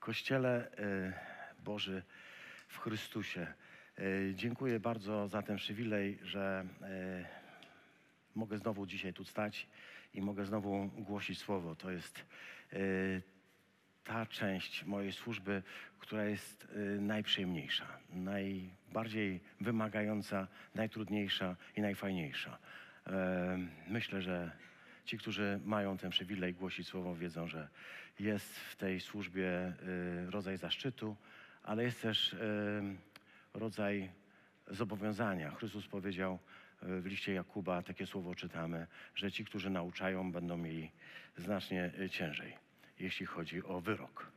Kościele e, Boży w Chrystusie. E, Dziękuję bardzo za ten przywilej, że e, mogę znowu dzisiaj tu stać i mogę znowu głosić Słowo. To jest ta część mojej służby, która jest najprzyjemniejsza, najbardziej wymagająca, najtrudniejsza i najfajniejsza. Myślę, że ci, którzy mają ten przywilej głosić Słowo, wiedzą, że jest w tej służbie y, rodzaj zaszczytu, ale jest też y, rodzaj zobowiązania. Chrystus powiedział y, w liście Jakuba, takie słowo czytamy, że ci, którzy nauczają, będą mieli znacznie ciężej, jeśli chodzi o wyrok.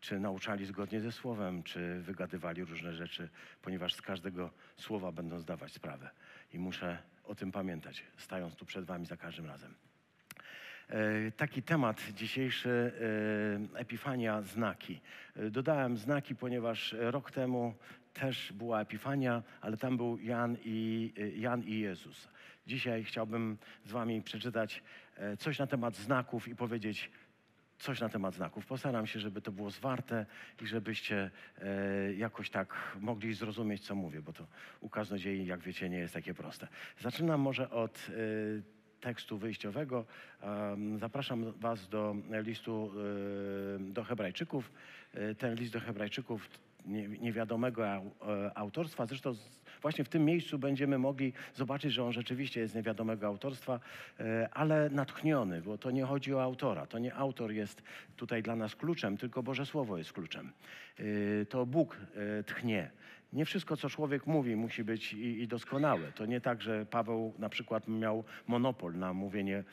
Czy nauczali zgodnie ze słowem, czy wygadywali różne rzeczy, ponieważ z każdego słowa będą zdawać sprawę. I muszę o tym pamiętać, stając tu przed Wami za każdym razem. E, Taki temat dzisiejszy, e, Epifania, znaki. E, Dodałem znaki, ponieważ rok temu też była Epifania, ale tam był Jan i, Jan i Jezus. Dzisiaj chciałbym z Wami przeczytać coś na temat znaków i powiedzieć coś na temat znaków. Postaram się, żeby to było zwarte i żebyście e, jakoś tak mogli zrozumieć, co mówię, bo to u kaznodziei, jak wiecie, nie jest takie proste. Zaczynam może od e, tekstu wyjściowego. Em, Zapraszam Was do listu e, do Hebrajczyków. E, Ten list do Hebrajczyków nie- niewiadomego e, autorstwa. Zresztą właśnie w tym miejscu będziemy mogli zobaczyć, że on rzeczywiście jest niewiadomego autorstwa, e, ale natchniony, bo to nie chodzi o autora. To nie autor jest tutaj dla nas kluczem, tylko Boże Słowo jest kluczem. E, To Bóg e, tchnie. Nie wszystko, co człowiek mówi, musi być i, i doskonałe. To nie tak, że Paweł na przykład miał monopol na mówienie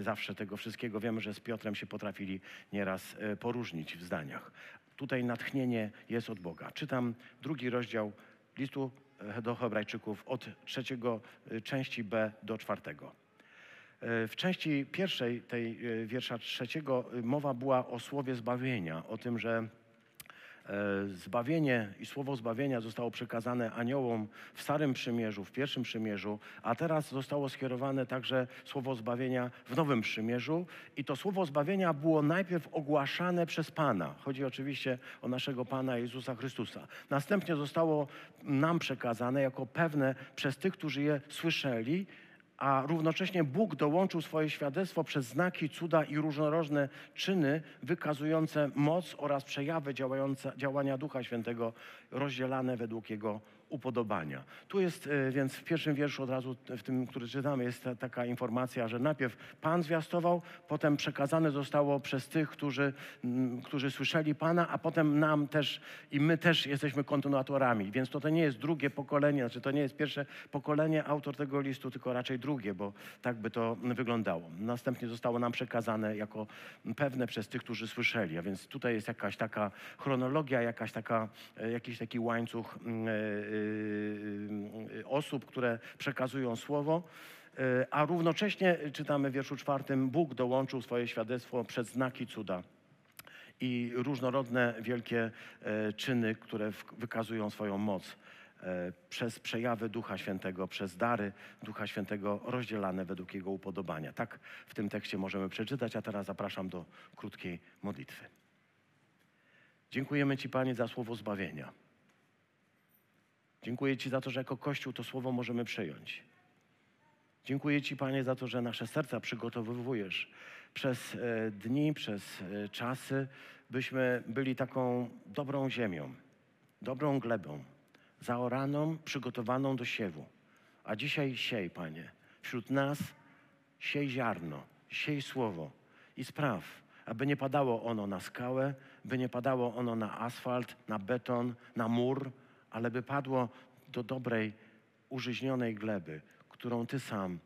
zawsze tego wszystkiego. Wiemy, że z Piotrem się potrafili nieraz poróżnić w zdaniach. Tutaj natchnienie jest od Boga. Czytam drugi rozdział listu do Hebrajczyków od trzeciego e, części B do czwartego. E, W części pierwszej tej e, wiersza trzeciego mowa była o słowie zbawienia, o tym, że zbawienie i słowo zbawienia zostało przekazane aniołom w Starym Przymierzu, w Pierwszym Przymierzu, a teraz zostało skierowane także słowo zbawienia w Nowym Przymierzu i to słowo zbawienia było najpierw ogłaszane przez Pana. Chodzi oczywiście o naszego Pana Jezusa Chrystusa. Następnie zostało nam przekazane jako pewne przez tych, którzy je słyszeli, a równocześnie Bóg dołączył swoje świadectwo przez znaki, cuda i różnorodne czyny wykazujące moc oraz przejawy działania Ducha Świętego rozdzielane według Jego upodobania. Tu jest e, więc w pierwszym wierszu od razu, w tym, który czytamy, jest ta, taka informacja, że najpierw Pan zwiastował, potem przekazane zostało przez tych, którzy, którzy słyszeli Pana, a potem nam też i my też jesteśmy kontynuatorami. Więc to, to nie jest drugie pokolenie, znaczy to nie jest pierwsze pokolenie autor tego listu, tylko raczej drugie, bo tak by to wyglądało. Następnie zostało nam przekazane jako pewne przez tych, którzy słyszeli. A więc tutaj jest jakaś taka chronologia, jakaś taka, e, jakiś taki łańcuch e, osób, które przekazują słowo. E, A równocześnie czytamy w wierszu czwartym, Bóg dołączył swoje świadectwo przez znaki cuda i różnorodne wielkie e, czyny, które wykazują swoją moc e, przez przejawy Ducha Świętego, przez dary Ducha Świętego rozdzielane według Jego upodobania. Tak w tym tekście możemy przeczytać, a teraz zapraszam do krótkiej modlitwy. Dziękujemy Ci, Panie, za słowo zbawienia. Dziękuję Ci za to, że jako Kościół to słowo możemy przyjąć. Dziękuję Ci, Panie, za to, że nasze serca przygotowujesz przez e, dni, przez e, czasy, byśmy byli taką dobrą ziemią, dobrą glebą, zaoraną, przygotowaną do siewu. A dzisiaj siej, Panie, wśród nas siej ziarno, siej słowo i spraw, aby nie padało ono na skałę, by nie padało ono na asfalt, na beton, na mur, ale by padło do dobrej, użyźnionej gleby, którą Ty sam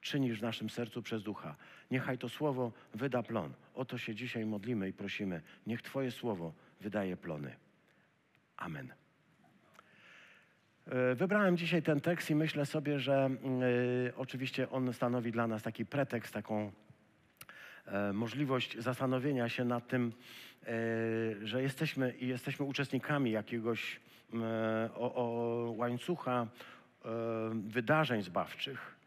czynisz w naszym sercu przez ducha. Niechaj to słowo wyda plon. O to się dzisiaj modlimy i prosimy. Niech Twoje słowo wydaje plony. Amen. E, Wybrałem dzisiaj ten tekst i myślę sobie, że e, oczywiście on stanowi dla nas taki pretekst, taką e, możliwość zastanowienia się nad tym, że jesteśmy jesteśmy uczestnikami jakiegoś e, o, o łańcucha e, wydarzeń zbawczych.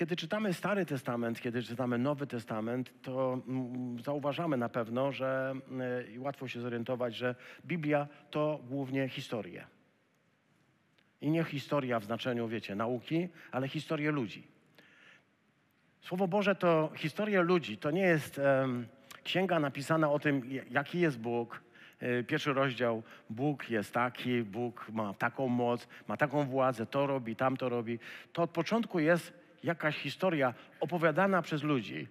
Kiedy czytamy Stary Testament, kiedy czytamy Nowy Testament, to zauważamy na pewno, że y, i łatwo się zorientować, że Biblia to głównie historie. I nie historia w znaczeniu, wiecie, nauki, ale historie ludzi. Słowo Boże to historia ludzi. To nie jest em, księga napisana o tym, jaki jest Bóg. E, pierwszy rozdział, Bóg jest taki, Bóg ma taką moc, ma taką władzę, to robi, tamto robi. To od początku jest jakaś historia opowiadana przez ludzi.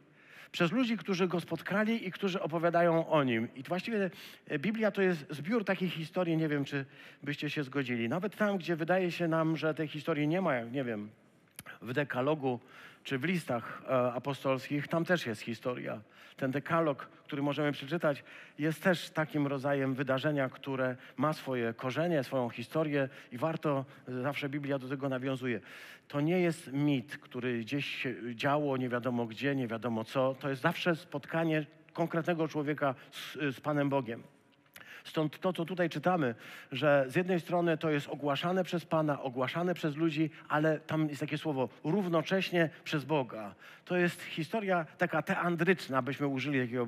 Przez ludzi, którzy go spotkali i którzy opowiadają o nim. I właściwie e, Biblia to jest zbiór takich historii, nie wiem, czy byście się zgodzili. Nawet tam, gdzie wydaje się nam, że tej historii nie ma, jak nie wiem, w dekalogu czy w listach e, apostolskich, tam też jest historia. Ten dekalog, który możemy przeczytać, jest też takim rodzajem wydarzenia, które ma swoje korzenie, swoją historię i warto, zawsze Biblia do tego nawiązuje. To nie jest mit, który gdzieś się działo, nie wiadomo gdzie, nie wiadomo co. To jest zawsze spotkanie konkretnego człowieka z, z Panem Bogiem. Stąd to, co tutaj czytamy, że z jednej strony to jest ogłaszane przez Pana, ogłaszane przez ludzi, ale tam jest takie słowo równocześnie przez Boga. To jest historia taka teandryczna, byśmy użyli takiego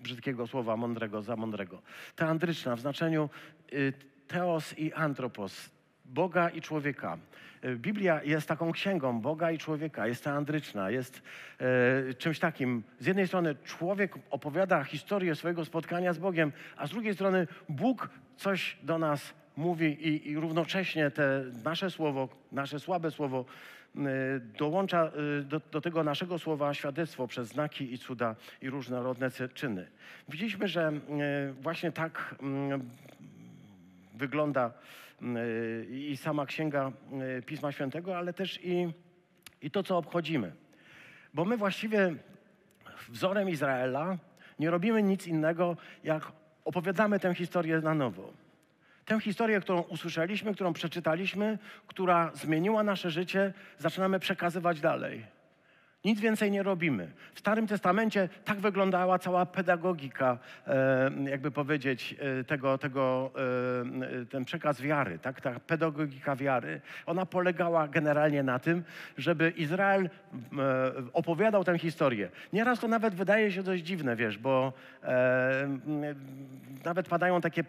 brzydkiego słowa mądrego, za mądrego. Teandryczna w znaczeniu y, teos i antropos, Boga i człowieka. E, Biblia jest taką księgą Boga i człowieka, jest teandryczna, jest e, czymś takim. Z jednej strony człowiek opowiada historię swojego spotkania z Bogiem, a z drugiej strony Bóg coś do nas mówi i, i równocześnie te nasze słowo, nasze słabe słowo e, dołącza e, do, do, tego naszego słowa świadectwo przez znaki i cuda i różnorodne czyny. Widzieliśmy, że e, właśnie tak wygląda i sama Księga Pisma Świętego, ale też i, i to, co obchodzimy. Bo my właściwie wzorem Izraela nie robimy nic innego, jak opowiadamy tę historię na nowo. Tę historię, którą usłyszeliśmy, którą przeczytaliśmy, która zmieniła nasze życie, zaczynamy przekazywać dalej. Nic więcej nie robimy. W Starym Testamencie tak wyglądała cała pedagogika, e, jakby powiedzieć, e, tego, tego, e, ten przekaz wiary, tak? ta pedagogika wiary. Ona polegała generalnie na tym, żeby Izrael opowiadał tę historię. Nieraz to nawet wydaje się dość dziwne, wiesz, bo nawet padają takie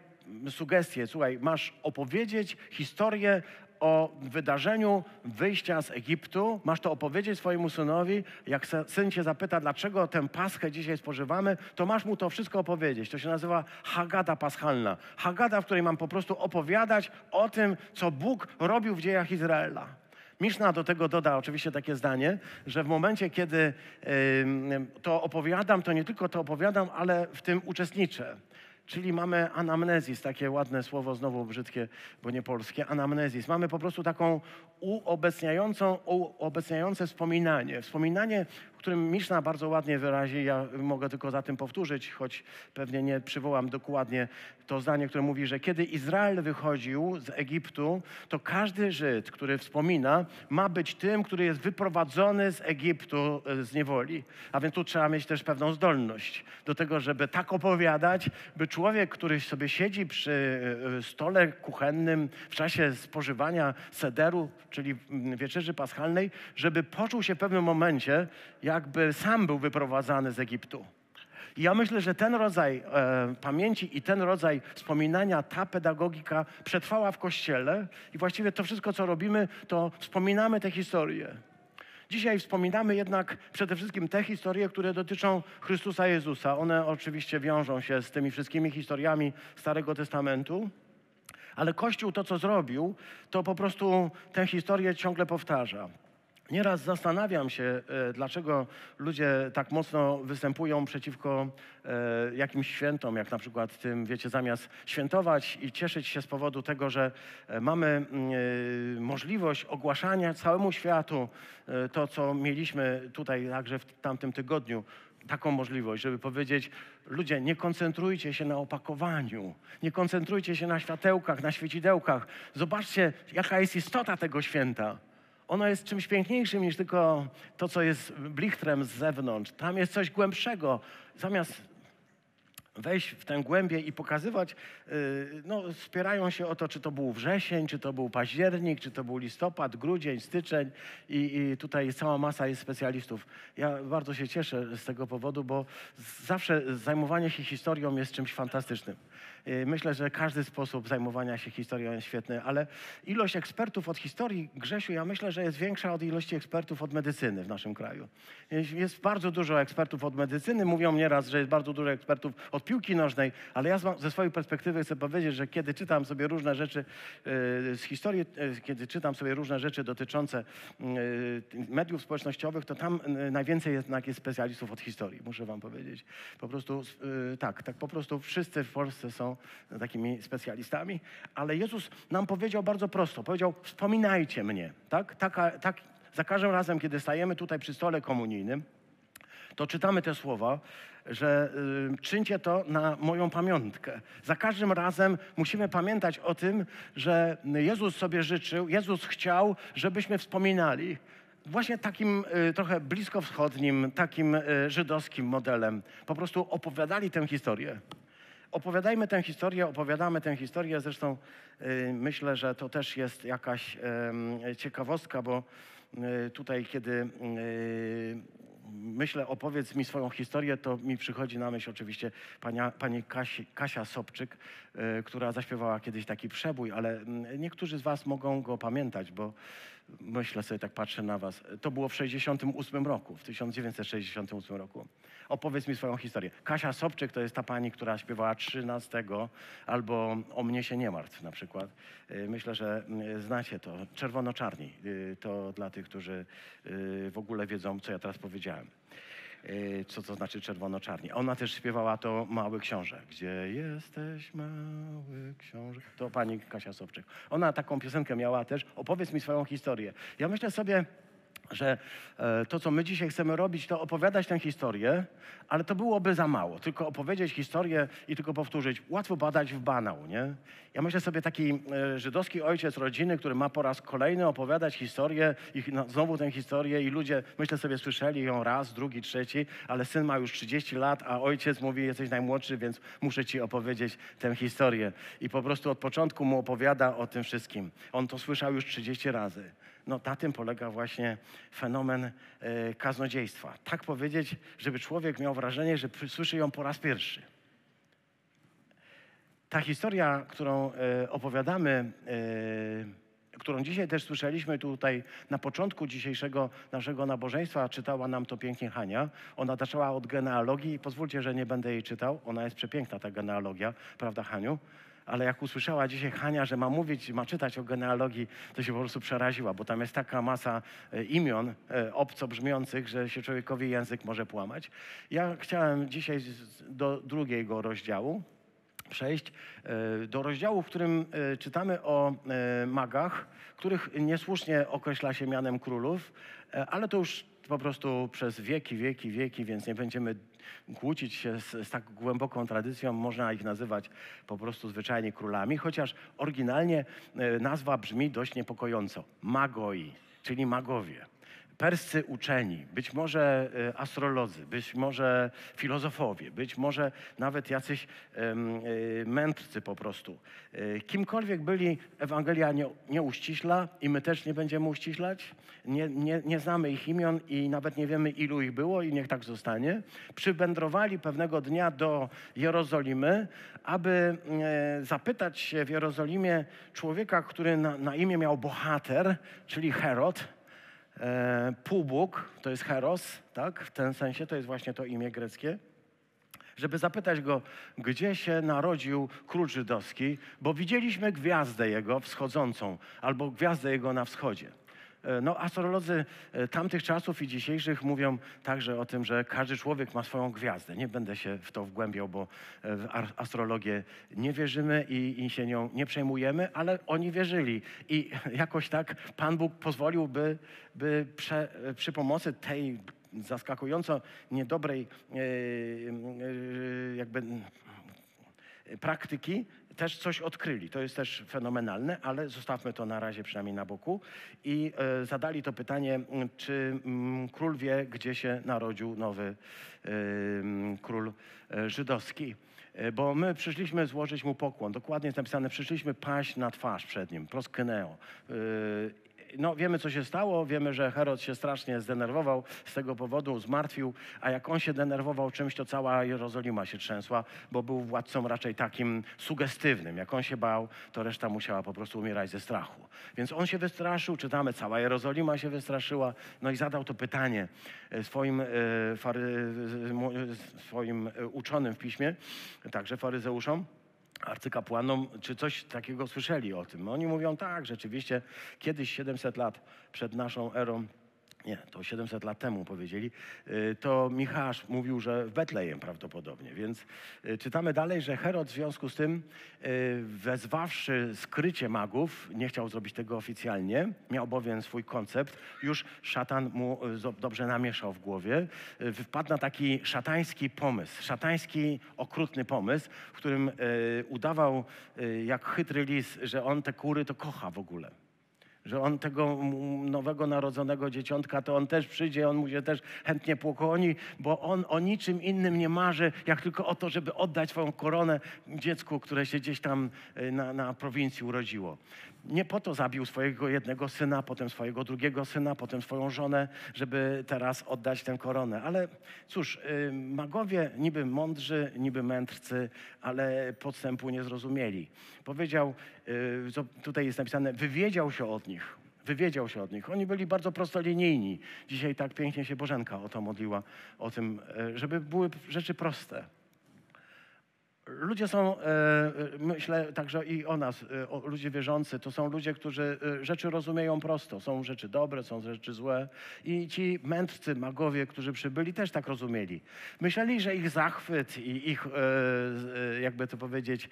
sugestie. Słuchaj, masz opowiedzieć historię o wydarzeniu wyjścia z Egiptu, masz to opowiedzieć swojemu synowi. Jak syn cię zapyta, dlaczego tę paschę dzisiaj spożywamy, to masz mu to wszystko opowiedzieć. To się nazywa Hagada Paschalna. Hagada, w której mam po prostu opowiadać o tym, co Bóg robił w dziejach Izraela. Miszna do tego doda oczywiście takie zdanie, że w momencie, kiedy to opowiadam, to nie tylko to opowiadam, ale w tym uczestniczę. Czyli mamy anamnezis, takie ładne słowo, znowu brzydkie, bo nie polskie, anamnezis. Mamy po prostu taką uobecniającą, uobecniające wspominanie. Wspominanie, którym Miszna bardzo ładnie wyrazi, ja mogę tylko za tym powtórzyć, choć pewnie nie przywołam dokładnie to zdanie, które mówi, że kiedy Izrael wychodził z Egiptu, to każdy Żyd, który wspomina, ma być tym, który jest wyprowadzony z Egiptu e, z niewoli. A więc tu trzeba mieć też pewną zdolność do tego, żeby tak opowiadać, by człowiek, który sobie siedzi przy e, stole kuchennym w czasie spożywania sederu, czyli wieczerzy paschalnej, żeby poczuł się w pewnym momencie, jakby sam był wyprowadzany z Egiptu. I ja myślę, że ten rodzaj e, pamięci i ten rodzaj wspominania, ta pedagogika przetrwała w Kościele i właściwie to wszystko, co robimy, to wspominamy te historie. Dzisiaj wspominamy jednak przede wszystkim te historie, które dotyczą Chrystusa Jezusa. One oczywiście wiążą się z tymi wszystkimi historiami Starego Testamentu. Ale Kościół to, co zrobił, to po prostu tę historię ciągle powtarza. Nieraz zastanawiam się, e, dlaczego ludzie tak mocno występują przeciwko e, jakimś świętom, jak na przykład tym, wiecie, zamiast świętować i cieszyć się z powodu tego, że e, mamy mm, możliwość ogłaszania całemu światu to, co mieliśmy tutaj także w tamtym tygodniu, taką możliwość, żeby powiedzieć: ludzie, nie koncentrujcie się na opakowaniu, nie koncentrujcie się na światełkach, na świecidełkach. Zobaczcie, jaka jest istota tego święta. Ono jest czymś piękniejszym niż tylko to, co jest blichtrem z zewnątrz. Tam jest coś głębszego. Zamiast wejść w tę głębię i pokazywać, y, no, spierają się o to, czy to był wrzesień, czy to był październik, czy to był listopad, grudzień, styczeń i, i tutaj cała masa jest specjalistów. Ja bardzo się cieszę z tego powodu, bo zawsze zajmowanie się historią jest czymś fantastycznym. Y, myślę, że każdy sposób zajmowania się historią jest świetny, ale ilość ekspertów od historii, Grzesiu, ja myślę, że jest większa od ilości ekspertów od medycyny w naszym kraju. Jest bardzo dużo ekspertów od medycyny, mówią nieraz, że jest bardzo dużo ekspertów od piłki nożnej, ale ja ze swojej perspektywy chcę powiedzieć, że kiedy czytam sobie różne rzeczy y, z historii, y, kiedy czytam sobie różne rzeczy dotyczące mediów społecznościowych, to tam najwięcej jednak jest specjalistów od historii, muszę wam powiedzieć. Po prostu tak, tak po prostu wszyscy w Polsce są takimi specjalistami, ale Jezus nam powiedział bardzo prosto, powiedział wspominajcie mnie, tak? Taka, tak za każdym razem, kiedy stajemy tutaj przy stole komunijnym, to czytamy te słowa, że y, czyńcie to na moją pamiątkę. Za każdym razem musimy pamiętać o tym, że Jezus sobie życzył, Jezus chciał, żebyśmy wspominali właśnie takim y, trochę bliskowschodnim, takim y, żydowskim modelem. Po prostu opowiadali tę historię. Opowiadajmy tę historię, opowiadamy tę historię. Zresztą y, myślę, że to też jest jakaś ciekawostka, bo y, tutaj, kiedy y, myślę, opowiedz mi swoją historię, to mi przychodzi na myśl oczywiście pania, pani Kasi, Kasia Sobczyk, która zaśpiewała kiedyś taki przebój, ale mm, niektórzy z was mogą go pamiętać, bo myślę sobie, tak patrzę na was. To było w 68 roku, w 1968 roku. Opowiedz mi swoją historię. Kasia Sobczyk to jest ta pani, która śpiewała 13 albo O mnie się nie martw na przykład. Y, myślę, że y, znacie to. Czerwono-czarni. Y, to dla tych, którzy w ogóle wiedzą, co ja teraz powiedziałem co to znaczy czerwono-czarni. Ona też śpiewała to Mały Książę. Gdzie jesteś, Mały Książę? To pani Kasia Sobczyk. Ona taką piosenkę miała też. Opowiedz mi swoją historię. Ja myślę sobie, że e, to, co my dzisiaj chcemy robić, to opowiadać tę historię, ale to byłoby za mało. Tylko opowiedzieć historię i tylko powtórzyć. Łatwo badać w banał, nie? Ja myślę sobie taki e, żydowski ojciec rodziny, który ma po raz kolejny opowiadać historię i no, znowu tę historię i ludzie, myślę sobie, słyszeli ją raz, drugi, trzeci, ale syn ma już 30 lat, a ojciec mówi, jesteś najmłodszy, więc muszę ci opowiedzieć tę historię. I po prostu od początku mu opowiada o tym wszystkim. On to słyszał już 30 razy. No na tym polega właśnie fenomen e, kaznodziejstwa. Tak powiedzieć, żeby człowiek miał wrażenie, że słyszy ją po raz pierwszy. Ta historia, którą e, opowiadamy, e, którą dzisiaj też słyszeliśmy tutaj na początku dzisiejszego naszego nabożeństwa, czytała nam to pięknie Hania. Ona zaczęła od genealogii i pozwólcie, że nie będę jej czytał. Ona jest przepiękna, ta genealogia, prawda Haniu? Ale jak usłyszała dzisiaj Hania, że ma mówić, ma czytać o genealogii, to się po prostu przeraziła, bo tam jest taka masa e, imion e, obco brzmiących, że się człowiekowi język może płamać. Ja chciałem dzisiaj do drugiego rozdziału przejść, e, do rozdziału, w którym czytamy o magach, których niesłusznie określa się mianem królów, ale to już po prostu przez wieki, wieki, wieki, więc nie będziemy kłócić się z, z, tak głęboką tradycją. Można ich nazywać po prostu zwyczajnie królami, chociaż oryginalnie e, nazwa brzmi dość niepokojąco. Magoi, czyli magowie perscy uczeni, być może e, astrolodzy, być może filozofowie, być może nawet jacyś e, mędrcy po prostu. E, kimkolwiek byli, Ewangelia nie, nie uściśla i my też nie będziemy uściślać. Nie, nie, nie znamy ich imion i nawet nie wiemy, ilu ich było i niech tak zostanie. Przywędrowali pewnego dnia do Jerozolimy, aby zapytać się w Jerozolimie człowieka, który na, na imię miał bohater, czyli Herod, E, półbóg, to jest Heros, tak? W tym sensie to jest właśnie to imię greckie. Żeby zapytać go, gdzie się narodził król żydowski, bo widzieliśmy gwiazdę jego wschodzącą, albo gwiazdę jego na wschodzie. E, no, astrolodzy e, tamtych czasów i dzisiejszych mówią także o tym, że każdy człowiek ma swoją gwiazdę. Nie będę się w to wgłębiał, bo e, w astrologię nie wierzymy i, i się nią nie przejmujemy, ale oni wierzyli. I jakoś tak Pan Bóg pozwolił, by, by prze, przy pomocy tej zaskakująco niedobrej jakby praktyki też coś odkryli. To jest też fenomenalne, ale zostawmy to na razie przynajmniej na boku. I e, zadali to pytanie, m, czy mm, król wie, gdzie się narodził nowy e, m, król e, żydowski. E, Bo my przyszliśmy złożyć mu pokłon. Dokładnie jest napisane, przyszliśmy paść na twarz przed nim, proskyneo. E, no, wiemy, co się stało. Wiemy, że Herod się strasznie zdenerwował z tego powodu, zmartwił, a jak on się denerwował czymś, to cała Jerozolima się trzęsła, bo był władcą raczej takim sugestywnym. Jak on się bał, to reszta musiała po prostu umierać ze strachu. Więc on się wystraszył, czytamy, cała Jerozolima się wystraszyła, no i zadał to pytanie e, swoim, e, mo- swoim e, uczonym w piśmie, także faryzeuszom arcykapłanom, czy coś takiego słyszeli o tym. Oni mówią, tak, rzeczywiście, kiedyś 700 lat przed naszą erą, nie, to 700 lat temu powiedzieli, y, to Michał mówił, że w Betlejem prawdopodobnie. Więc y, czytamy dalej, że Herod w związku z tym, y, wezwawszy skrycie magów, nie chciał zrobić tego oficjalnie, miał bowiem swój koncept, już szatan mu dobrze namieszał w głowie, wpadł na taki szatański pomysł, szatański, okrutny pomysł, w którym udawał jak chytry lis, że on te kury to kocha w ogóle że on tego nowego narodzonego dzieciątka, to on też przyjdzie, on mu się też chętnie pokłoni, bo on o niczym innym nie marzy, jak tylko o to, żeby oddać swoją koronę dziecku, które się gdzieś tam y, na, na prowincji urodziło. Nie po to zabił swojego jednego syna, potem swojego drugiego syna, potem swoją żonę, żeby teraz oddać tę koronę. Ale cóż, y, magowie niby mądrzy, niby mędrcy, ale podstępu nie zrozumieli. Powiedział, co tutaj jest napisane, wywiedział się od nich. Wywiedział się od nich. Oni byli bardzo prostolinijni. Dzisiaj tak pięknie się Bożenka o to modliła, o tym, y, żeby były rzeczy proste. Ludzie są, e, myślę także i o nas, ludzie wierzący, to są ludzie, którzy rzeczy rozumieją prosto. Są rzeczy dobre, są rzeczy złe. I ci mędrcy, magowie, którzy przybyli, też tak rozumieli. Myśleli, że ich zachwyt i ich, jakby to powiedzieć,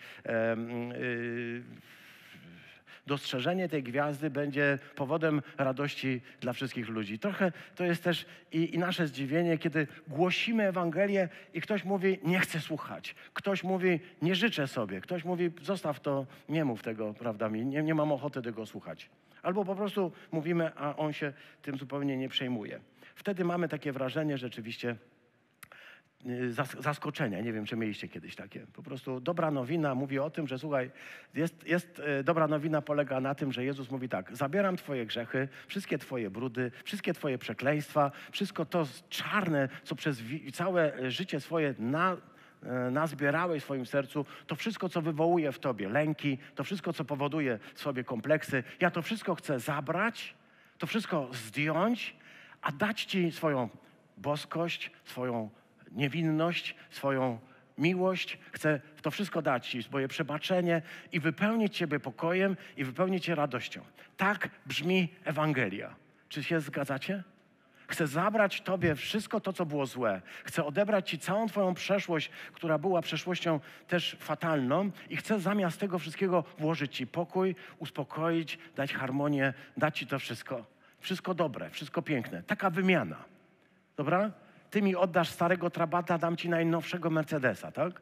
dostrzeżenie tej gwiazdy będzie powodem radości dla wszystkich ludzi. Trochę to jest też i, i nasze zdziwienie, kiedy głosimy Ewangelię i ktoś mówi, nie chcę słuchać. Ktoś mówi, nie życzę sobie. Ktoś mówi, zostaw to, nie mów tego, prawda mi, nie, nie mam ochoty tego słuchać. Albo po prostu mówimy, a on się tym zupełnie nie przejmuje. Wtedy mamy takie wrażenie rzeczywiście, zaskoczenia. Nie wiem, czy mieliście kiedyś takie. Po prostu dobra nowina mówi o tym, że słuchaj, jest, jest e, dobra nowina polega na tym, że Jezus mówi tak, zabieram twoje grzechy, wszystkie twoje brudy, wszystkie twoje przekleństwa, wszystko to czarne, co przez całe e, życie swoje na, nazbierałeś w swoim sercu, to wszystko, co wywołuje w tobie lęki, to wszystko, co powoduje w sobie kompleksy, ja to wszystko chcę zabrać, to wszystko zdjąć, a dać ci swoją boskość, swoją niewinność, swoją miłość. Chcę to wszystko dać Ci, swoje przebaczenie i wypełnić Ciebie pokojem i wypełnić Cię radością. Tak brzmi Ewangelia. Czy się zgadzacie? Chcę zabrać Tobie wszystko to, co było złe. Chcę odebrać Ci całą Twoją przeszłość, która była przeszłością też fatalną i chcę zamiast tego wszystkiego włożyć Ci pokój, uspokoić, dać harmonię, dać Ci to wszystko. Wszystko dobre, wszystko piękne. Taka wymiana. Dobra? Ty mi oddasz starego Trabata, dam ci najnowszego Mercedesa, tak?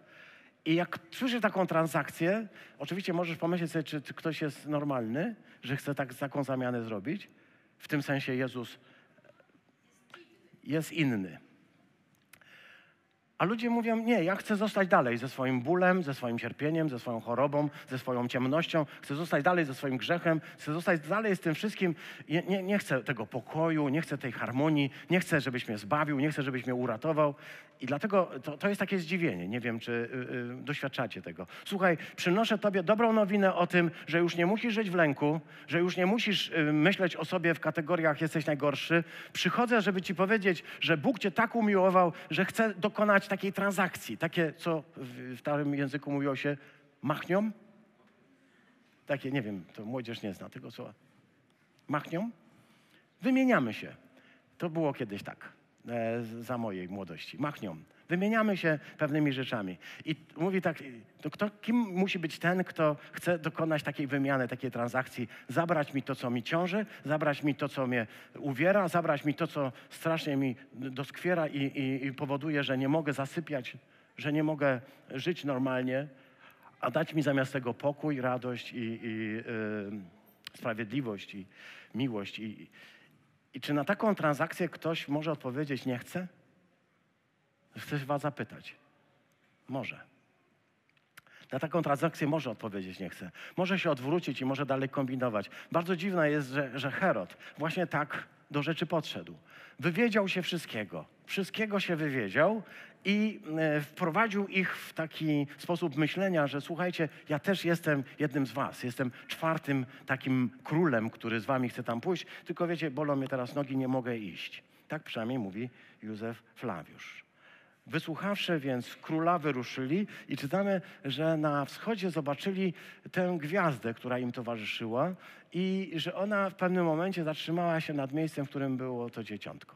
I jak słyszysz taką transakcję, oczywiście możesz pomyśleć sobie, czy, czy ktoś jest normalny, że chce tak, taką zamianę zrobić. W tym sensie Jezus jest inny. A ludzie mówią, nie, ja chcę zostać dalej ze swoim bólem, ze swoim cierpieniem, ze swoją chorobą, ze swoją ciemnością, chcę zostać dalej ze swoim grzechem, chcę zostać dalej z tym wszystkim. Nie, nie, nie chcę tego pokoju, nie chcę tej harmonii, nie chcę, żebyś mnie zbawił, nie chcę, żebyś mnie uratował. I dlatego to, to jest takie zdziwienie. Nie wiem, czy y, y, doświadczacie tego. Słuchaj, przynoszę Tobie dobrą nowinę o tym, że już nie musisz żyć w lęku, że już nie musisz y, myśleć o sobie w kategoriach jesteś najgorszy. Przychodzę, żeby Ci powiedzieć, że Bóg Cię tak umiłował, że chce dokonać takiej transakcji. Takie, co w, w starym języku mówiło się machnią. Takie, nie wiem, to młodzież nie zna tego słowa. Machnią. Wymieniamy się. To było kiedyś tak, e, za mojej młodości. Machnią. Wymieniamy się pewnymi rzeczami. I mówi tak, to kto, kim musi być ten, kto chce dokonać takiej wymiany, takiej transakcji, zabrać mi to, co mi ciąży, zabrać mi to, co mnie uwiera, zabrać mi to, co strasznie mi doskwiera i, i, i powoduje, że nie mogę zasypiać, że nie mogę żyć normalnie. a dać mi zamiast tego pokój, radość i, i y, sprawiedliwość i miłość. I, I czy na taką transakcję ktoś może odpowiedzieć nie chce? Chcę was zapytać. Może. Na taką transakcję może odpowiedzieć nie chce. Może się odwrócić i może dalej kombinować. Bardzo dziwne jest, że, że Herod właśnie tak do rzeczy podszedł. Wywiedział się wszystkiego. Wszystkiego się wywiedział i e, wprowadził ich w taki sposób myślenia, że słuchajcie, ja też jestem jednym z was. Jestem czwartym takim królem, który z wami chce tam pójść, tylko wiecie, bolą mnie teraz nogi, nie mogę iść. Tak przynajmniej mówi Józef Flawiusz. Wysłuchawszy więc króla, wyruszyli i czytamy, że na wschodzie zobaczyli tę gwiazdę, która im towarzyszyła i że ona w pewnym momencie zatrzymała się nad miejscem, w którym było to dzieciątko.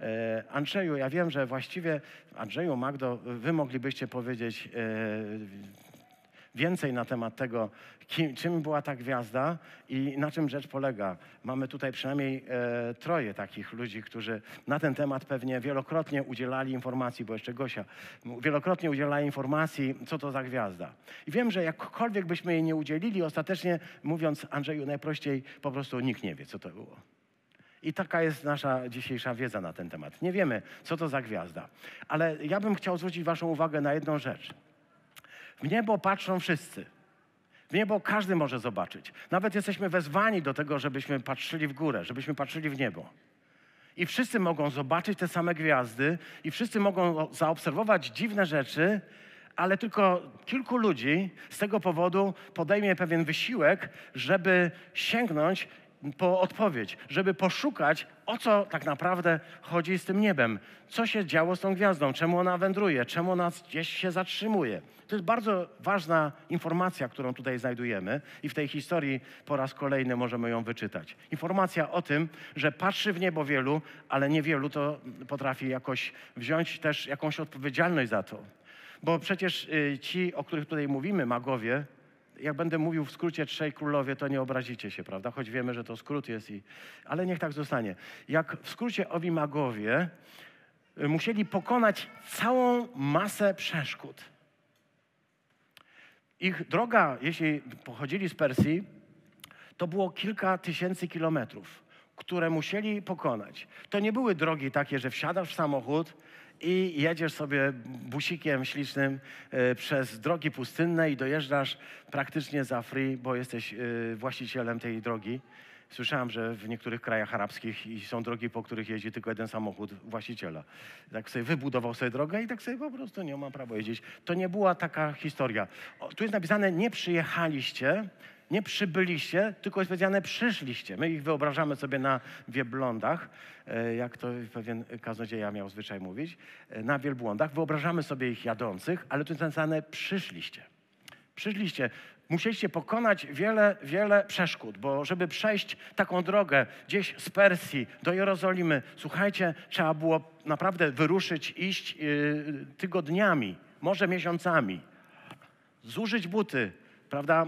E, Andrzeju, ja wiem, że właściwie, Andrzeju, Magdo, wy moglibyście powiedzieć e, więcej na temat tego, kim, czym była ta gwiazda i na czym rzecz polega. Mamy tutaj przynajmniej e, troje takich ludzi, którzy na ten temat pewnie wielokrotnie udzielali informacji, bo jeszcze Gosia, wielokrotnie udzielali informacji, co to za gwiazda. I wiem, że jakkolwiek byśmy jej nie udzielili, ostatecznie mówiąc Andrzeju najprościej, po prostu nikt nie wie, co to było. I taka jest nasza dzisiejsza wiedza na ten temat. Nie wiemy, co to za gwiazda. Ale ja bym chciał zwrócić Waszą uwagę na jedną rzecz. W niebo patrzą wszyscy. W niebo każdy może zobaczyć. Nawet jesteśmy wezwani do tego, żebyśmy patrzyli w górę, żebyśmy patrzyli w niebo. I wszyscy mogą zobaczyć te same gwiazdy, i wszyscy mogą zaobserwować dziwne rzeczy, ale tylko kilku ludzi z tego powodu podejmie pewien wysiłek, żeby sięgnąć po odpowiedź, żeby poszukać, o co tak naprawdę chodzi z tym niebem. Co się działo z tą gwiazdą, czemu ona wędruje, czemu ona gdzieś się zatrzymuje. To jest bardzo ważna informacja, którą tutaj znajdujemy i w tej historii po raz kolejny możemy ją wyczytać. Informacja o tym, że patrzy w niebo wielu, ale niewielu to potrafi jakoś wziąć też jakąś odpowiedzialność za to. Bo przecież y, ci, o których tutaj mówimy, magowie, jak będę mówił w skrócie trzej królowie, to nie obrazicie się, prawda? Choć wiemy, że to skrót jest, i... ale niech tak zostanie. Jak w skrócie owi magowie y, musieli pokonać całą masę przeszkód. Ich droga, jeśli pochodzili z Persji, to było kilka tysięcy kilometrów, które musieli pokonać. To nie były drogi takie, że wsiadasz w samochód i jedziesz sobie busikiem ślicznym e, przez drogi pustynne i dojeżdżasz praktycznie za free, bo jesteś e, właścicielem tej drogi. Słyszałem, że w niektórych krajach arabskich są drogi, po których jeździ tylko jeden samochód właściciela. Tak sobie wybudował sobie drogę i tak sobie po prostu nie ma prawa jeździć. To nie była taka historia. O, tu jest napisane, nie przyjechaliście, nie przybyliście, tylko jest powiedziane przyszliście. My ich wyobrażamy sobie na wielbłądach, e, jak to pewien kaznodzieja miał zwyczaj mówić, e, na wielbłądach. Wyobrażamy sobie ich jadących, ale tu jest napisane przyszliście. Przyszliście. Musieliście pokonać wiele, wiele przeszkód, bo żeby przejść taką drogę gdzieś z Persji do Jerozolimy, słuchajcie, trzeba było naprawdę wyruszyć, iść yy, tygodniami, może miesiącami, zużyć buty, prawda? E,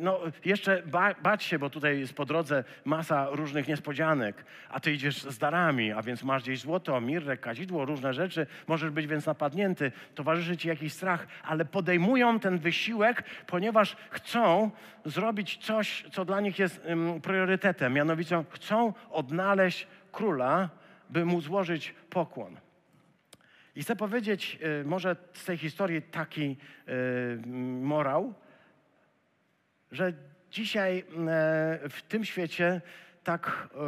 no, jeszcze ba bać się, bo tutaj jest po drodze masa różnych niespodzianek, a ty idziesz z darami, a więc masz gdzieś złoto, mirrę, kadzidło, różne rzeczy, możesz być więc napadnięty, towarzyszy ci jakiś strach, ale podejmują ten wysiłek, ponieważ chcą zrobić coś, co dla nich jest um, priorytetem, mianowicie chcą odnaleźć króla, by mu złożyć pokłon. I chcę powiedzieć y, może z tej historii taki y, morał, że dzisiaj e, w tym świecie tak e,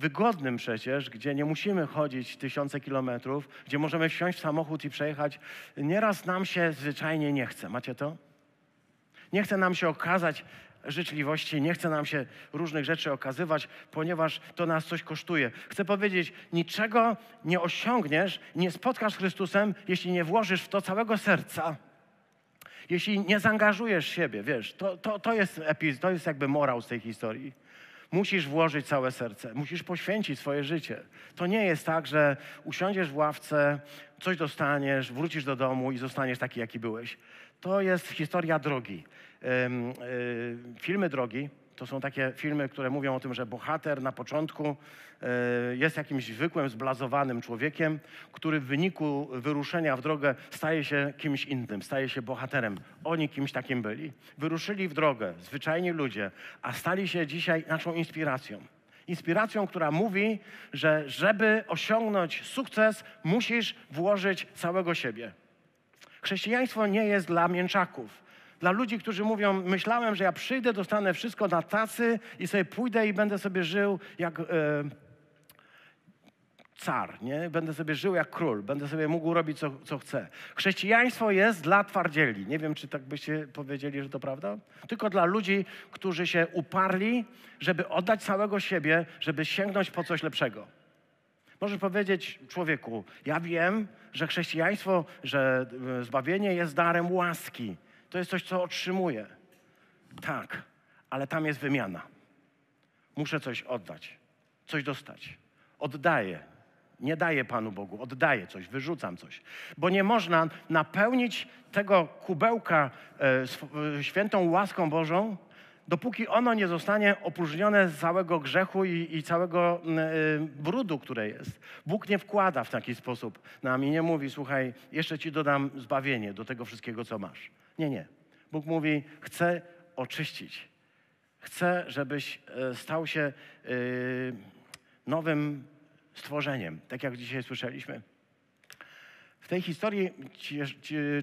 wygodnym przecież, gdzie nie musimy chodzić tysiące kilometrów, gdzie możemy wsiąść w samochód i przejechać, nieraz nam się zwyczajnie nie chce. Macie to? Nie chce nam się okazać życzliwości, nie chce nam się różnych rzeczy okazywać, ponieważ to nas coś kosztuje. Chcę powiedzieć, niczego nie osiągniesz, nie spotkasz Chrystusem, jeśli nie włożysz w to całego serca jeśli nie zaangażujesz siebie, wiesz, to, to, to, jest, to jest jakby morał z tej historii. Musisz włożyć całe serce, musisz poświęcić swoje życie. To nie jest tak, że usiądziesz w ławce, coś dostaniesz, wrócisz do domu i zostaniesz taki, jaki byłeś. To jest historia drogi. Filmy drogi, To są takie filmy, które mówią o tym, że bohater na początku e, jest jakimś zwykłym, zblazowanym człowiekiem, który w wyniku wyruszenia w drogę staje się kimś innym, staje się bohaterem. Oni kimś takim byli. Wyruszyli w drogę, zwyczajni ludzie, a stali się dzisiaj naszą inspiracją. Inspiracją, która mówi, że żeby osiągnąć sukces, musisz włożyć całego siebie. Chrześcijaństwo nie jest dla mięczaków. Dla ludzi, którzy mówią, myślałem, że ja przyjdę, dostanę wszystko na tacy i sobie pójdę i będę sobie żył jak e, car, nie? Będę sobie żył jak król, będę sobie mógł robić, co, co chcę. Chrześcijaństwo jest dla twardzieli. Nie wiem, czy tak byście powiedzieli, że to prawda? Tylko dla ludzi, którzy się uparli, żeby oddać całego siebie, żeby sięgnąć po coś lepszego. Możesz powiedzieć człowieku, ja wiem, że chrześcijaństwo, że e, zbawienie jest darem łaski. To jest coś, co otrzymuję. Tak, ale tam jest wymiana. Muszę coś oddać, coś dostać. Oddaję. Nie daję Panu Bogu, oddaję coś, wyrzucam coś. Bo nie można napełnić tego kubełka e, e, świętą łaską Bożą, dopóki ono nie zostanie opróżnione z całego grzechu i, i całego y, brudu, które jest. Bóg nie wkłada w taki sposób nam i nie mówi, słuchaj, jeszcze ci dodam zbawienie do tego wszystkiego, co masz. Nie, nie. Bóg mówi, chcę oczyścić. Chcę, żebyś e, stał się y, nowym stworzeniem, tak jak dzisiaj słyszeliśmy. W tej historii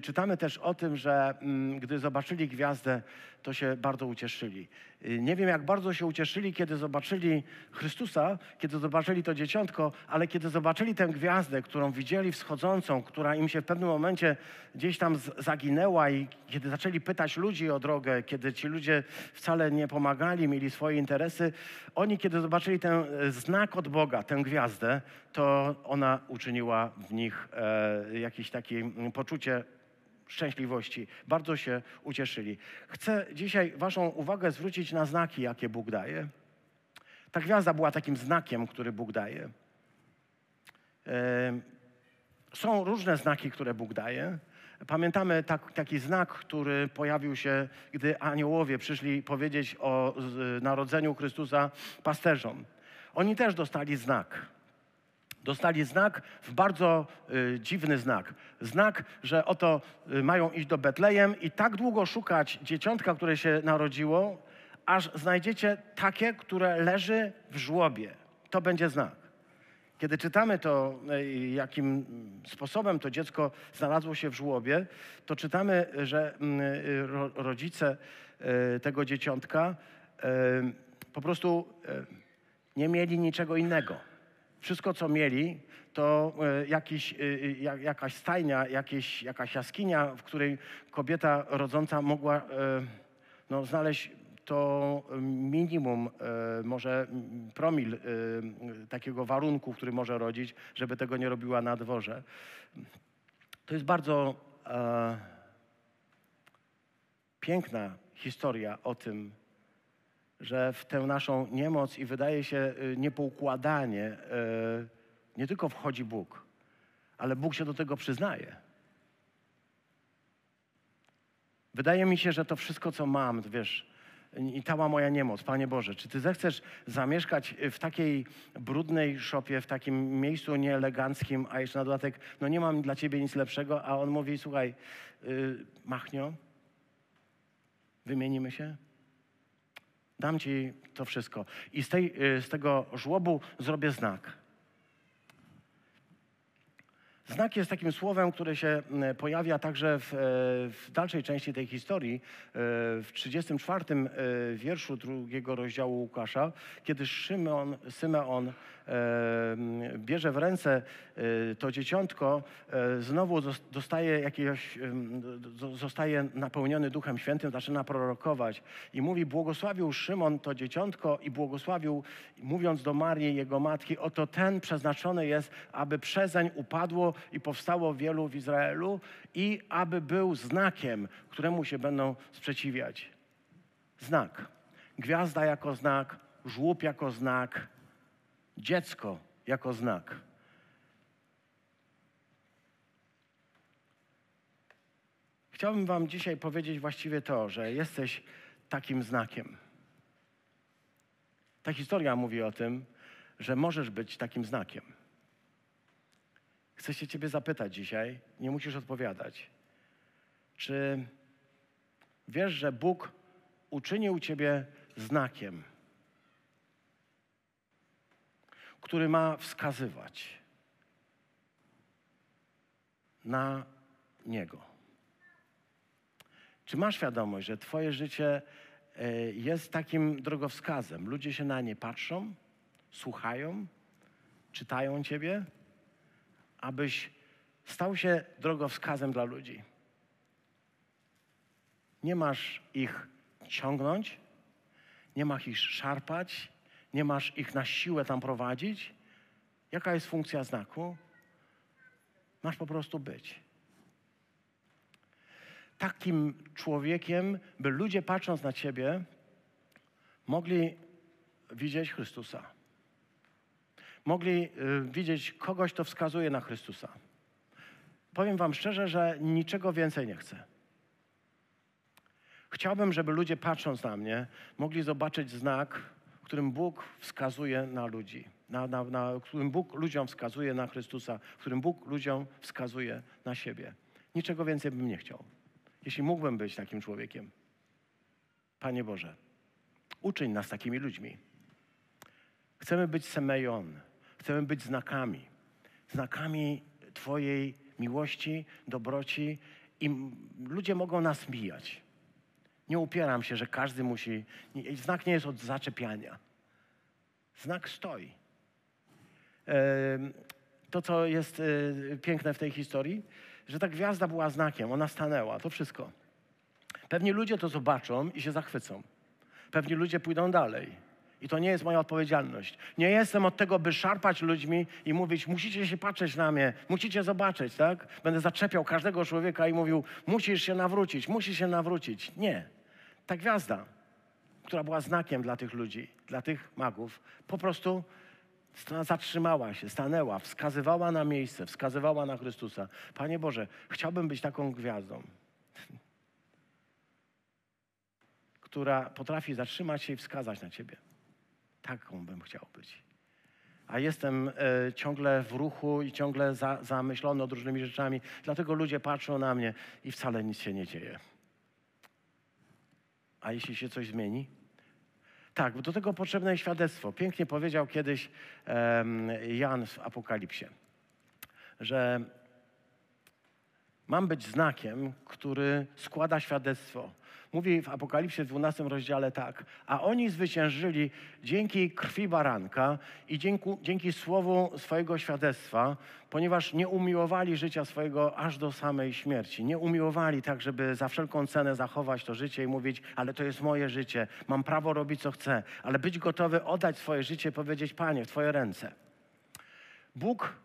czytamy też o tym, że mm, gdy zobaczyli gwiazdę, to się bardzo ucieszyli. Y, nie wiem, jak bardzo się ucieszyli, kiedy zobaczyli Chrystusa, kiedy zobaczyli to dzieciątko, ale kiedy zobaczyli tę gwiazdę, którą widzieli wschodzącą, która im się w pewnym momencie gdzieś tam zaginęła i kiedy zaczęli pytać ludzi o drogę, kiedy ci ludzie wcale nie pomagali, mieli swoje interesy, oni kiedy zobaczyli ten e, znak od Boga, tę gwiazdę, to ona uczyniła w nich e, jakieś takie mm, poczucie szczęśliwości. Bardzo się ucieszyli. Chcę dzisiaj Waszą uwagę zwrócić na znaki, jakie Bóg daje. Ta gwiazda była takim znakiem, który Bóg daje. Są różne znaki, które Bóg daje. Pamiętamy tak, taki znak, który pojawił się, gdy aniołowie przyszli powiedzieć o narodzeniu Chrystusa pasterzom. Oni też dostali znak. Dostali znak, w bardzo y, dziwny znak. Znak, że oto y, mają iść do Betlejem i tak długo szukać dzieciątka, które się narodziło, aż znajdziecie takie, które leży w żłobie. To będzie znak. Kiedy czytamy to, y, jakim sposobem to dziecko znalazło się w żłobie, to czytamy, że mm, y, ro, rodzice y, tego dzieciątka po prostu nie mieli niczego innego wszystko, co mieli, to e, jakiś, e, jakaś stajnia, jakieś, jakaś jaskinia, w której kobieta rodząca mogła e, no, znaleźć to minimum, może promil takiego warunku, który może rodzić, żeby tego nie robiła na dworze. To jest bardzo e, piękna historia o tym, że w tę naszą niemoc i wydaje się y, niepoukładanie y, nie tylko wchodzi Bóg, ale Bóg się do tego przyznaje. Wydaje mi się, że to wszystko, co mam, wiesz, i cała moja niemoc, Panie Boże, czy Ty zechcesz zamieszkać w takiej brudnej szopie, w takim miejscu nieeleganckim, a jeszcze na dodatek, no nie mam dla Ciebie nic lepszego, a on mówi, słuchaj, yy, Machnio, wymienimy się? Dam ci to wszystko. I z, tej, y, z tego żłobu zrobię znak. Znak jest takim słowem, które się mm, pojawia także w, e, w, dalszej części tej historii, e, w 34 e, wierszu drugiego rozdziału Łukasza, kiedy Szymon, Symeon bierze w ręce to dzieciątko, znowu dostaje jakiegoś, zostaje napełniony Duchem Świętym, zaczyna prorokować i mówi, błogosławił Szymon to dzieciątko i błogosławił, mówiąc do Marii, jego matki, oto ten przeznaczony jest, aby przezeń upadło i powstało wielu w Izraelu i aby był znakiem, któremu się będą sprzeciwiać. Znak. Gwiazda jako znak, żłób jako znak, dziecko jako znak. Chciałbym Wam dzisiaj powiedzieć właściwie to, że jesteś takim znakiem. Ta historia mówi o tym, że możesz być takim znakiem. Chcę się Ciebie zapytać dzisiaj, nie musisz odpowiadać. Czy wiesz, że Bóg uczynił Ciebie znakiem, który ma wskazywać na Niego? Czy masz świadomość, że Twoje życie e, jest takim drogowskazem? Ludzie się na nie patrzą, słuchają, czytają Ciebie, abyś stał się drogowskazem dla ludzi. Nie masz ich ciągnąć, nie masz ich szarpać, nie masz ich na siłę tam prowadzić. Jaka jest funkcja znaku? Masz po prostu być. Takim człowiekiem, by ludzie patrząc na ciebie, mogli widzieć Chrystusa. Mogli y, widzieć kogoś, kto wskazuje na Chrystusa. Powiem Wam szczerze, że niczego więcej nie chcę. Chciałbym, żeby ludzie patrząc na mnie, mogli zobaczyć znak, w którym Bóg wskazuje na ludzi, na, na, na, w którym Bóg ludziom wskazuje na Chrystusa, w którym Bóg ludziom wskazuje na siebie. Niczego więcej bym nie chciał. Jeśli mógłbym być takim człowiekiem. Panie Boże, uczyń nas takimi ludźmi. Chcemy być semejon, chcemy być znakami. Znakami Twojej miłości, dobroci i ludzie mogą nas mijać. Nie upieram się, że każdy musi. Znak nie jest od zaczepiania. Znak stoi. To, co jest e, piękne w tej historii, że ta gwiazda była znakiem, ona stanęła, to wszystko. Pewnie ludzie to zobaczą i się zachwycą. Pewnie ludzie pójdą dalej. I to nie jest moja odpowiedzialność. Nie jestem od tego, by szarpać ludźmi i mówić, musicie się patrzeć na mnie, musicie zobaczyć, tak? Będę zaczepiał każdego człowieka i mówił, musisz się nawrócić, musisz się nawrócić. Nie. Ta gwiazda, która była znakiem dla tych ludzi, dla tych magów, po prostu zatrzymała się, stanęła, wskazywała na miejsce, wskazywała na Chrystusa. Panie Boże, chciałbym być taką gwiazdą, która potrafi zatrzymać się i wskazać na Ciebie. Taką bym chciał być. A jestem e, ciągle w ruchu i ciągle za, zamyślony nad różnymi rzeczami, dlatego ludzie patrzą na mnie i wcale nic się nie dzieje. A jeśli się coś zmieni? Tak, do tego potrzebne jest świadectwo. Pięknie powiedział kiedyś Jan w Apokalipsie, że mam być znakiem, który składa świadectwo mówi w Apokalipsie w 12 rozdziale tak, a oni zwyciężyli dzięki krwi baranka i dzięki, dzięki słowu swojego świadectwa, ponieważ nie umiłowali życia swojego aż do samej śmierci. Nie umiłowali tak, żeby za wszelką cenę zachować to życie i mówić, ale to jest moje życie, mam prawo robić co chcę, ale być gotowy oddać swoje życie powiedzieć, Panie, w Twoje ręce. Bóg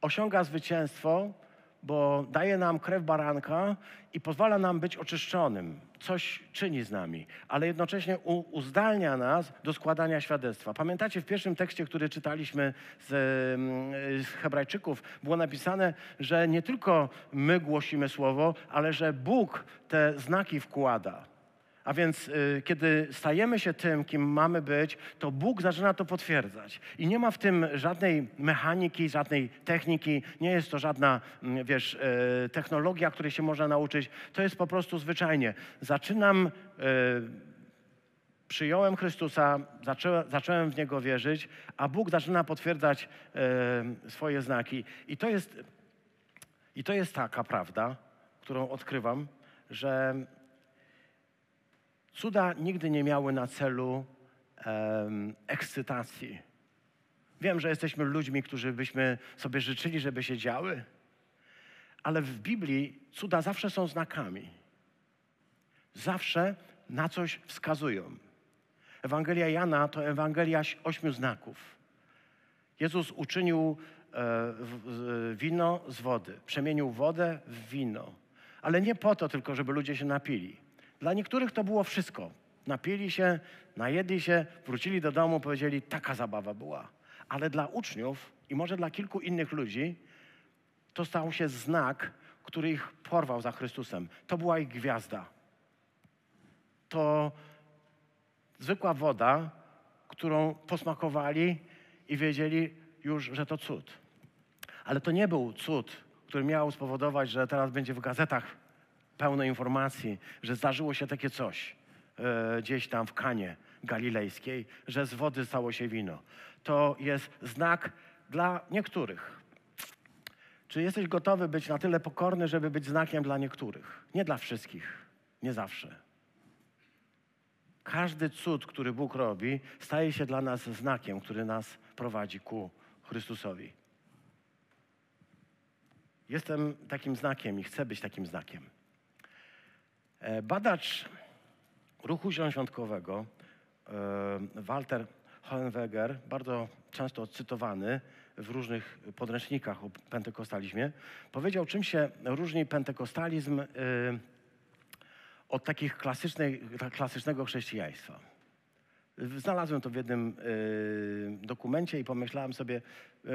osiąga zwycięstwo, bo daje nam krew baranka i pozwala nam być oczyszczonym. Coś czyni z nami, ale jednocześnie uzdalnia nas do składania świadectwa. Pamiętacie w pierwszym tekście, który czytaliśmy z, z Hebrajczyków, było napisane, że nie tylko my głosimy słowo, ale że Bóg te znaki wkłada. A więc y, kiedy stajemy się tym, kim mamy być, to Bóg zaczyna to potwierdzać. I nie ma w tym żadnej mechaniki, żadnej techniki, nie jest to żadna, mm, wiesz, y, technologia, której się można nauczyć. To jest po prostu zwyczajnie. Zaczynam, y, przyjąłem Chrystusa, zacząłem, w Niego wierzyć, a Bóg zaczyna potwierdzać swoje znaki. I to jest, I to jest taka prawda, którą odkrywam, że Cuda nigdy nie miały na celu um, ekscytacji. Wiem, że jesteśmy ludźmi, którzy byśmy sobie życzyli, żeby się działy, ale w Biblii cuda zawsze są znakami. Zawsze na coś wskazują. Ewangelia Jana to Ewangelia ośmiu znaków. Jezus uczynił e, wino z wody, przemienił wodę w wino, ale nie po to tylko, żeby ludzie się napili dla niektórych to było wszystko. Napili się, najedli się, wrócili do domu, powiedzieli, taka zabawa była. Ale dla uczniów i może dla kilku innych ludzi to stał się znak, który ich porwał za Chrystusem. To była ich gwiazda. To zwykła woda, którą posmakowali i wiedzieli już, że to cud. Ale to nie był cud, który miał spowodować, że teraz będzie w gazetach pełno informacji, że zdarzyło się takie coś e, gdzieś tam w Kanie Galilejskiej, że z wody stało się wino. To jest znak dla niektórych. Czy jesteś gotowy być na tyle pokorny, żeby być znakiem dla niektórych? Nie dla wszystkich, nie zawsze. Każdy cud, który Bóg robi, staje się dla nas znakiem, który nas prowadzi ku Chrystusowi. Jestem takim znakiem i chcę być takim znakiem. E, Badacz ruchu zielonoświątkowego e, Walter Hohenweger, bardzo często cytowany w różnych podręcznikach o pentekostalizmie, powiedział, czym się różni pentekostalizm e, od takich klasycznego chrześcijaństwa. Znalazłem to w jednym y, dokumencie i pomyślałem sobie,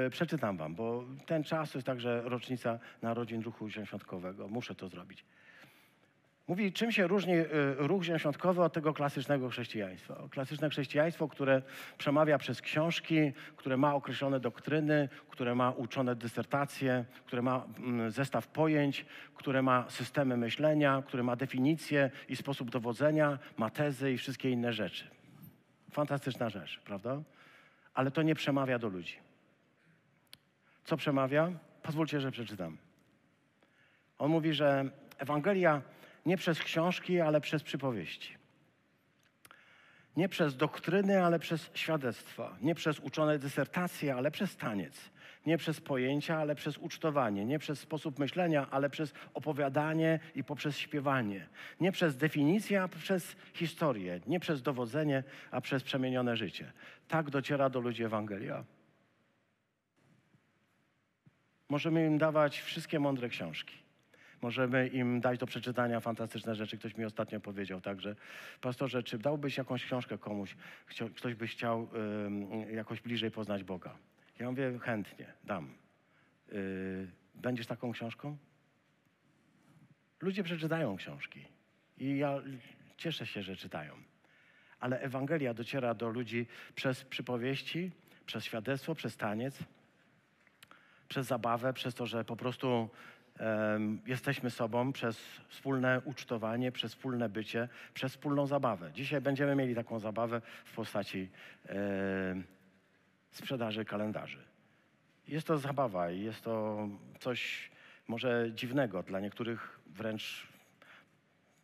y, przeczytam wam, bo ten czas to jest także rocznica narodzin ruchu zielonoświątkowego. Muszę to zrobić. Mówi, czym się różni y, ruch zielonoświątkowy od tego klasycznego chrześcijaństwa. Klasyczne chrześcijaństwo, które przemawia przez książki, które ma określone doktryny, które ma uczone dysertacje, które ma mm, zestaw pojęć, które ma systemy myślenia, które ma definicje i sposób dowodzenia, ma tezy i wszystkie inne rzeczy. Fantastyczna rzecz, prawda? Ale to nie przemawia do ludzi. Co przemawia? Pozwólcie, że przeczytam. On mówi, że Ewangelia nie przez książki, ale przez przypowieści. Nie przez doktryny, ale przez świadectwa. Nie przez uczone dysertacje, ale przez taniec. Nie przez pojęcia, ale przez ucztowanie. Nie przez sposób myślenia, ale przez opowiadanie i poprzez śpiewanie. Nie przez definicję, a przez historię. Nie przez dowodzenie, a przez przemienione życie. Tak dociera do ludzi Ewangelia. Możemy im dawać wszystkie mądre książki. Możemy im dać do przeczytania fantastyczne rzeczy. Ktoś mi ostatnio powiedział także, pastorze, czy dałbyś jakąś książkę komuś, ktoś by chciał y, jakoś bliżej poznać Boga? Ja mówię, chętnie, dam. Y, będziesz taką książką? Ludzie przeczytają książki i ja cieszę się, że czytają. Ale Ewangelia dociera do ludzi przez przypowieści, przez świadectwo, przez taniec, przez zabawę, przez to, że po prostu jesteśmy sobą przez wspólne ucztowanie, przez wspólne bycie, przez wspólną zabawę. Dzisiaj będziemy mieli taką zabawę w postaci sprzedaży kalendarzy. Jest to zabawa i jest to coś może dziwnego, dla niektórych wręcz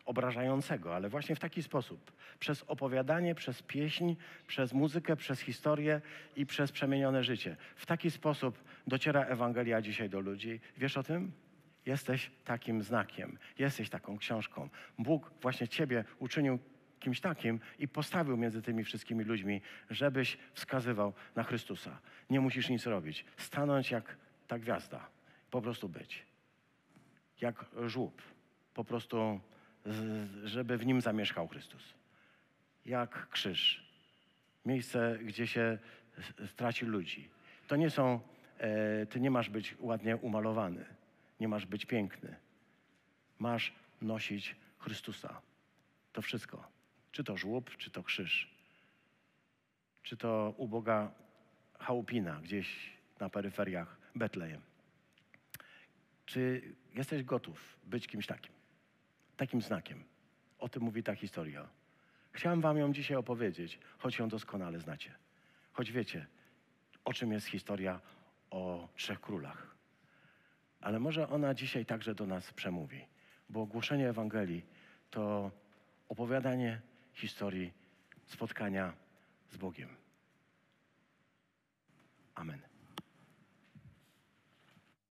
obrażającego, ale właśnie w taki sposób. Przez opowiadanie, przez pieśń, przez muzykę, przez historię i przez przemienione życie. W taki sposób dociera Ewangelia dzisiaj do ludzi. Wiesz o tym? Jesteś takim znakiem, jesteś taką książką. Bóg właśnie Ciebie uczynił kimś takim i postawił między tymi wszystkimi ludźmi, żebyś wskazywał na Chrystusa. Nie musisz nic robić. Stanąć jak ta gwiazda. Po prostu być. Jak żłób. Po prostu, żeby w nim zamieszkał Chrystus. Jak krzyż. Miejsce, gdzie się straci ludzi. To nie są, e, ty nie masz być ładnie umalowany nie masz być piękny. Masz nosić Chrystusa. To wszystko. Czy to żłób, czy to krzyż. Czy to uboga chałupina gdzieś na peryferiach Betlejem. Czy jesteś gotów być kimś takim? Takim znakiem. O tym mówi ta historia. Chciałem wam ją dzisiaj opowiedzieć, choć ją doskonale znacie. Choć wiecie, o czym jest historia o trzech królach ale może ona dzisiaj także do nas przemówi, bo głoszenie Ewangelii to opowiadanie historii spotkania z Bogiem. Amen.